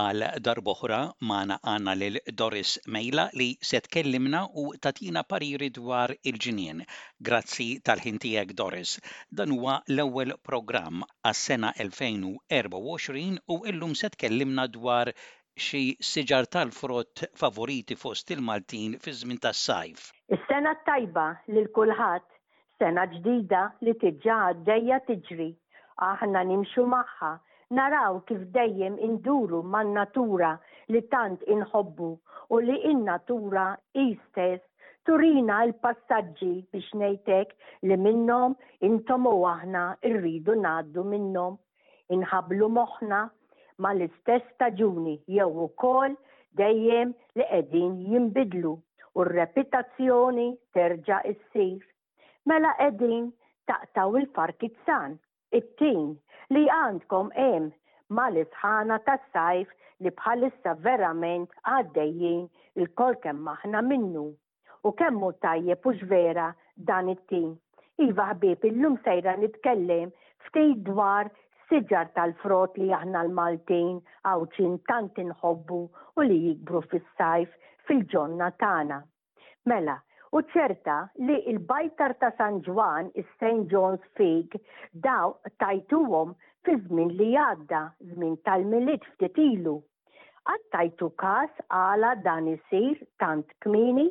Għal darb'oħra magħna għandna lil Doris Mejla li se tkellimna u tagħtina pariri dwar il-ġnien. Grazzi tal-ħin tiegħek Doris. Dan huwa l-ewwel programm għas-sena 2024 u llum se tkellimna dwar xi siġar tal-frott favoriti fost il-Maltin fiż-żmien tas-sajf. Is-sena t-tajba lil kulħadd Sena ġdida li diġà għaddejja tiġri. Aħna nimxu magħha, naraw kif dejjem induru man-natura li tant inħobbu u li n-natura hi stess turina l-passaġġi, biex ngħid hekk, li minnhom intom u aħna rridu ngħaddu minnhom. Inħabblu moħħna mal-istess staġuni jew ukoll dejjem li qegħdin jinbidlu u r-repitazzjoni terġa' ssir. Mela qegħdin taqtgħu l-farkizzan, it-tin, li għandkom hemm mal-isħana tas-sajf li bħalissa verament għaddejjin lkoll kemm aħna minnu. U kemm hu tajjeb hux vera dan it-tim. Iva ħbieb illum sejra nitkellem ftit dwar siġar tal-frott li aħna l-Maltin Għawdxin tant inħobbu u li jikbru fis-sajf fil-ġonna tagħna. Mela, hu ċerta li l-bajtar ta' San Ġwann, is-Saint John's Fig, dawk tajtuhom fiż-żmien li għadda, żmien tal-Milied ftit ilu. Qatt tajtu każ għala dan isir tant kmieni?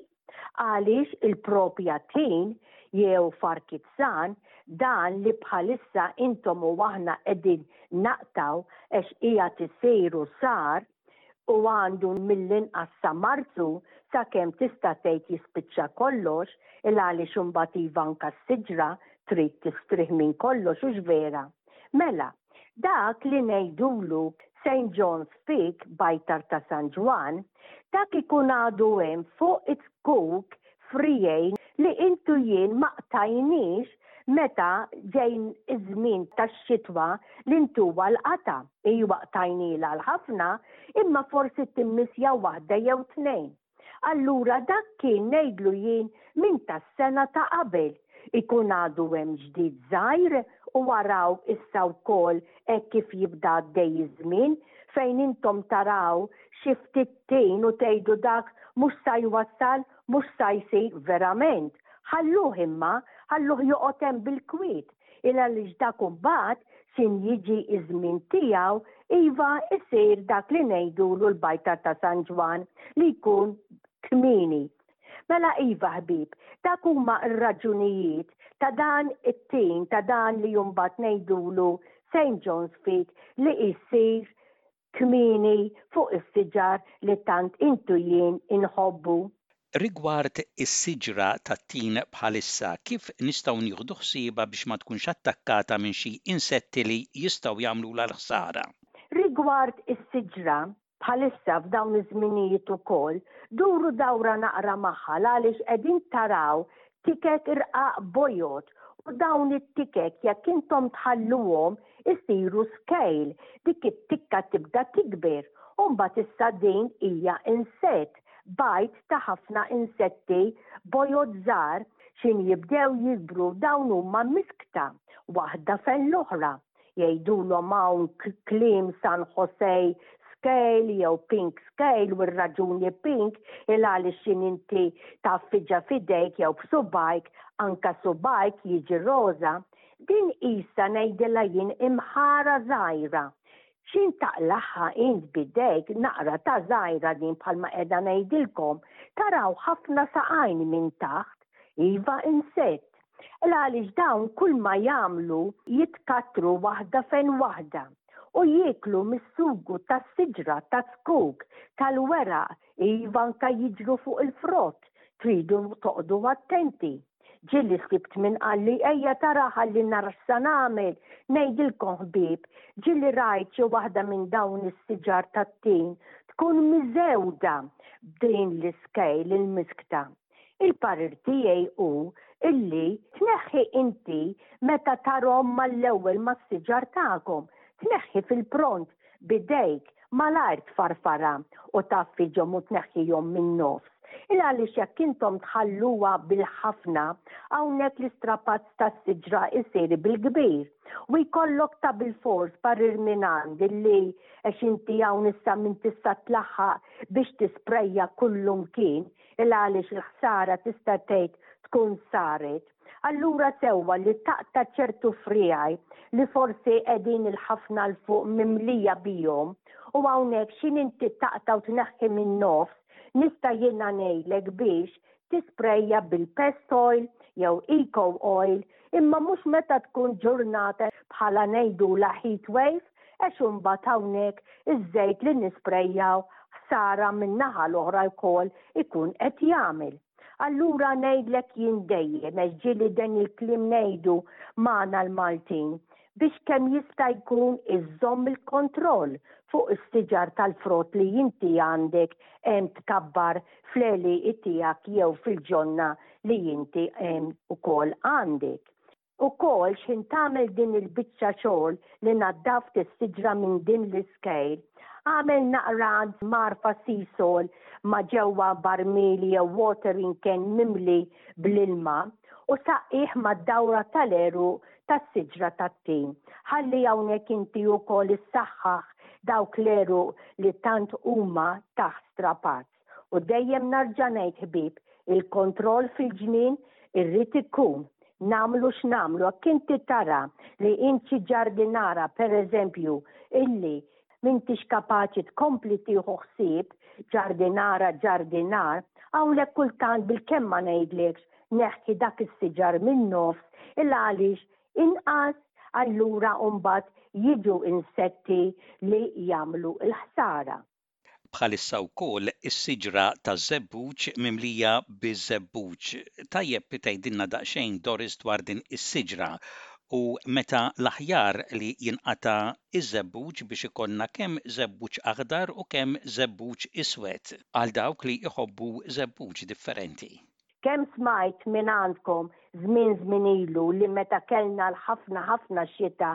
Għaliex il-propja tin jew farkizzan dan li bħalissa intom u aħna qegħdin naqtgħu għax qiegħed isir u sar u għandu mill-inqas sa Marzu sakemm tista' tgħid jispiċċa kollox il għaliex imbagħad iva anke s-siġra trid tistrieħ minn kollox hux vera? Mela, Dak li ngħidulu Saint John's Peak, Bajtar ta' San Ġwann, dak ikun għadu hemm fuq it-tkuk friegħin li int u jien ma qtajnieehx meta ġej iż-żmien tax-xitwa li ntuha l-qatgħa. Ijwa qtajnielha l-ħafna, imma forsi timmissja waħda jew tnejn. Allura dak kien ngħidlu jien minn tas-sena ta' qabel, ikun għadu hemm ġdid żgħir u araw issa wkoll hekk kif jibda għaddej iż-żmien fejn intom taraw xi ftit tin u tgħidu dak mhux sa jwassal, mhux sa jsir verament. Ħalluh imma, ħalluh joqgħod hemm bil-kwiet Il għaliex dak imbagħad x'in jiġi iż-żmien tiegħu iva jsir dak li ngħidulu l-bajta ta' San Ġwann li jkun kmieni. Mela iva ħbieb, dak huma r-raġunijiet ta' dan it-tin ta' dan li imbagħad ngħidulu St John's Fig li jsir kmieni fuq is-siġar li tant int u jien inħobbu. Rigward is-siġra tat-tin bħalissa, kif nistgħu nieħdu ħsiebha biex ma tkunx attakkata minn xi insetti li jistgħu jagħmlulha l-ħsara? Rigward is-siġra, bħalissa f'dawn iż-żminijiet ukoll, duru dawra naqra magħha l-għaliex qegħdin taraw tikek rqaq bojod u dawn it-tikek jekk intom tħalluhom isiru scale, dik it-tikka tibda tikber u mbagħad issa din hija insett, bajd ta' ħafna insetti bojod żgħar, x'imjibdew jikbru dawn huma miskta waħda fejn l-oħra. jgħidulhom hawn kliem San Jose scale jew pink scale u r-raġuni pink il għaliex x'in inti taffiġa f'idejk jew f'subajk anka subajk jiġi roża. Din qisha ngħidilha jien imħara żgħira. X'in taqlagħha int b'idejk naqra ta' żgħira din bħalma qiegħda ngħidilkom taraw ħafna saqajn minn taħt. Iva insett. Ela għaliex dawn kulma jagħmlu jitkattru waħda fejn waħda, u jieklu mis-sugu tas-siġra taz-zkug, tal-weraq, iva anke jiġru fuq il-frott, tridu toqgħodu attenti. Ġieli sibt min qalli, ejja tara ħalli nara x'sa nagħmel, ngħidilkom ħbieb, ġieli rajt xi waħda minn dawn is-siġar tat-tin tkun miżewda b'din l-iskejl il-miskta. Il-parir tiegħi hu illi tneħħi inti meta tarhom mal-ewwel mas-siġar tagħkom, tneħħi fil-pront b'idejk malajr tfarfarha u tgħaffiġhom u tneħħihom min-nofs. Ilgħaliex jekk intom tħalluha bil-ħafna, hawnhekk l-istrapazz tas-siġra jsir bil-kbir. U jkollok ta' bilfors parir mingħand illi għax inti hawn issa m'intix sa tlaħħaq biex tisprejja kullumkien, il għaliex il-ħsara tista' tgħid tkun saret, allura sewwa li taqta' ċertu friegħi li forsi qegħdin il-ħafna 'l fuq mimlija bihom u hawnhekk x'in inti taqta' u tneħħi min-nofs, nista' jiena ngħidlek biex tisprejja bil-pest oil jew eco oil Imma mhux meta tkun ġurnata bħala ngħidulha heat wave għax imbagħad hawnhekk iż-żejt li nisprejjaw ħsara min-naħa l-oħra lkoll ikun qed jagħmel. Allura ngħidlek jien dejjem għax ġieli dan il-kliem ngħidu magħna l-Maltin biex kemm jista' jkun iżżomm il-kontroll fuq is-siġar tal-frott li inti għandek qegħem tkabbar fl-għelieqi tiegħek jew fil-ġonna li inti qegħem ukoll għandek. Ukoll x'ħin tagħmel din il-biċċa xogħol li naddaft is-siġra minn din l-iskejl, agħmel naqra għand marfa sea soil ma' ġewwa barmil jew watering can mimli bl-ilma u saqqih mad-dawra tal-għeruq tas-siġra tat-tin. Ħalli hawnhekk inti wkoll issaħħaħ dawk l-għeru li tant huma taħt strapazz. U dejjem narġa' ngħid ħbieb, il-kontroll fil-ġnien irrid ikun. Nagħmlu x'nagħmlu, jekk inti tara li inti ġardinara pereżempju illi m'intix kapaċi tkompli tieħu ħsieb, ġardinara, ġardinar, hawnhekk kultant bilkemm ma ngħidlekx neħħi dak is-siġar min-nofs il għaliex inqas allura mbagħad jiġu insetti li jagħmlu l-ħsara. Bħalissa wkoll is-siġra taż-żebbuġ mimlija biż-żebbuġ. Tajjeb tgħidilna daqsxejn Doris dwar din is-siġra u meta l-aħjar li jinqata' ż-żebbuġ biex ikollna kemm żebbuġ aħdar u kemm żebbuġ iswed għal dawk li jħobbu żebbuġ differenti. Kemm smajt mingħandkom żmien żmien ilu li meta kellna l-ħafna ħafna xita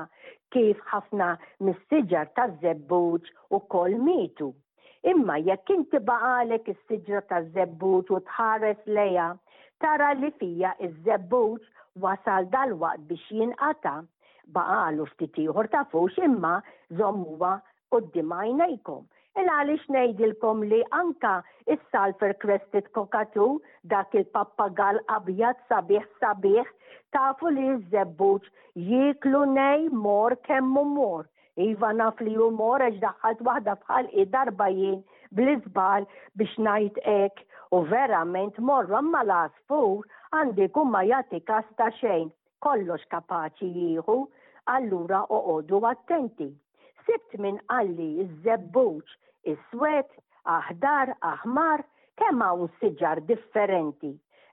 kif ħafna mis-siġar taż-żebbuġ ukoll mietu. Imma jekk inti baqagħlek is-siġra taż-żebbuġ u tħares lejha, tara li fiha ż-żebbuġ wasal dalwaqt biex jinqata'. Baqagħlu ftit ieħor tafux imma żommuha qudiem għajnejkom. Il għaliex ngħidilkom li anka is-sulfur crested cockatoo, dak il-pappagall abjad sabiħ sabiħ, tafu li ż-żebbuġ jieklu nej mor kemm hu mor. Iva naf li hu mor għax daħħalt waħda f'ħalqi darba jien bl-iżbal biex ngħid hekk u verament morru imma l-għasfur għandu jkun ma jagħti kas ta' xejn. kollox kapaċi jieħu, allura oqogħdu attenti. Sibt min qalli ż-żebbuġ iswed, aħdar, aħmar, kemm hawn siġar differenti.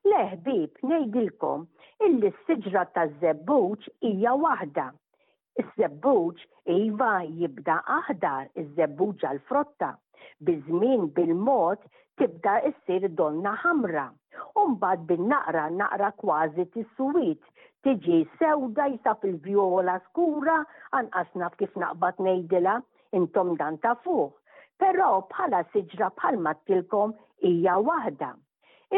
Le ħbieb, ngħidilkom illi s-siġra taż-żebbuġ hija waħda. Iż-żebbuġ iva jibda aħdar, iż-żebbuġa l-frotta, biż-żmien bil-mod tibda ssir donna ħamra u mbagħad bin-naqra naqra kważi tiswid, tiġi sewda jsa fil-vjola skura anqas naf kif naqbad ngħidilha, intom dan tafuh. Però bħala siġra bħalma għedtilkom hija waħda.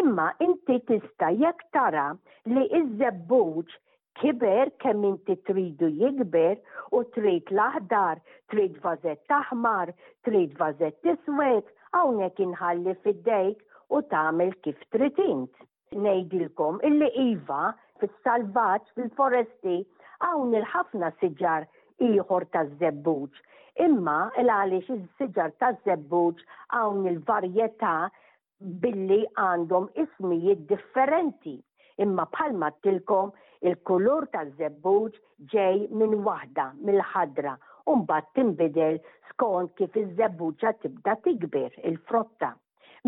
Imma inti tista' jekk tara li ż-żebbuġ kiber kemm inti tridu jikber u trid l-aħdar, trid vażett aħmar, trid vażett iswed, hawnhekk inħalli f'idejk u tagħmel kif trid int. Ngħidilkom illi iva, fis-salvaġġ, fil-foresti, hawn il-ħafna siġar ieħor taż-żebbuġ. Imma il-għaliex is-siġar taż-żebbuġ hawn il-varjetà billi għandhom ismijiet differenti imma bħalma tilkom il-kulur taż-żebbuġ ġej minn waħda mill-ħadra u mbagħad tinbidel skont kif iż-żebbuġa tibda tikber il-frotta.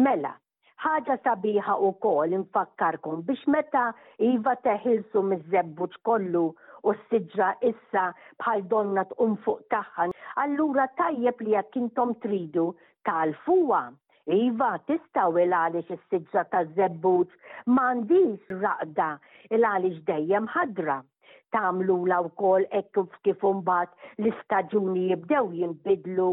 Mela, ħaġa sabiħa wkoll infakkarkom biex meta iva teħilsu miż-żebbuġ kollu u s-siġra issa bħal donna tqum fuq tagħha, allura tajjeb li jekk intom tridu tagħlfuha Iva, tistgħu il għaliex is-siġra taż-żebbuġ ma għandhiex raqda il għaliex dejjem ħadra. Tagħmlulha wkoll hekk kif imbagħad l-istaġuni jibdew jinbidlu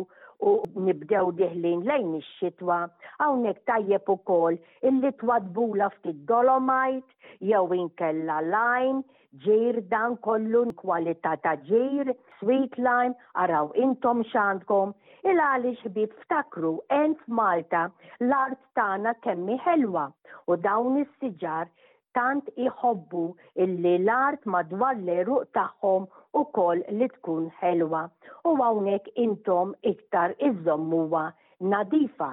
u nibdew diħlin lejn ix-xitwa, hawnhekk tajjeb ukoll illi twaddbulha ftit dolomite jew inkella lime Ġir dan kollu kwalità ta' ġir, sweet lime, araw intom x'għandkom. Il-Għalix ħbieb ftakru għen f'Malta l-art tagħna kemm hi ħelwa u dawn is-siġar tant iħobbu illi l-art madwar l-għeruq tagħhom ukoll li tkun ħelwa u hawnhekk intom iktar iżżommuha nadifa.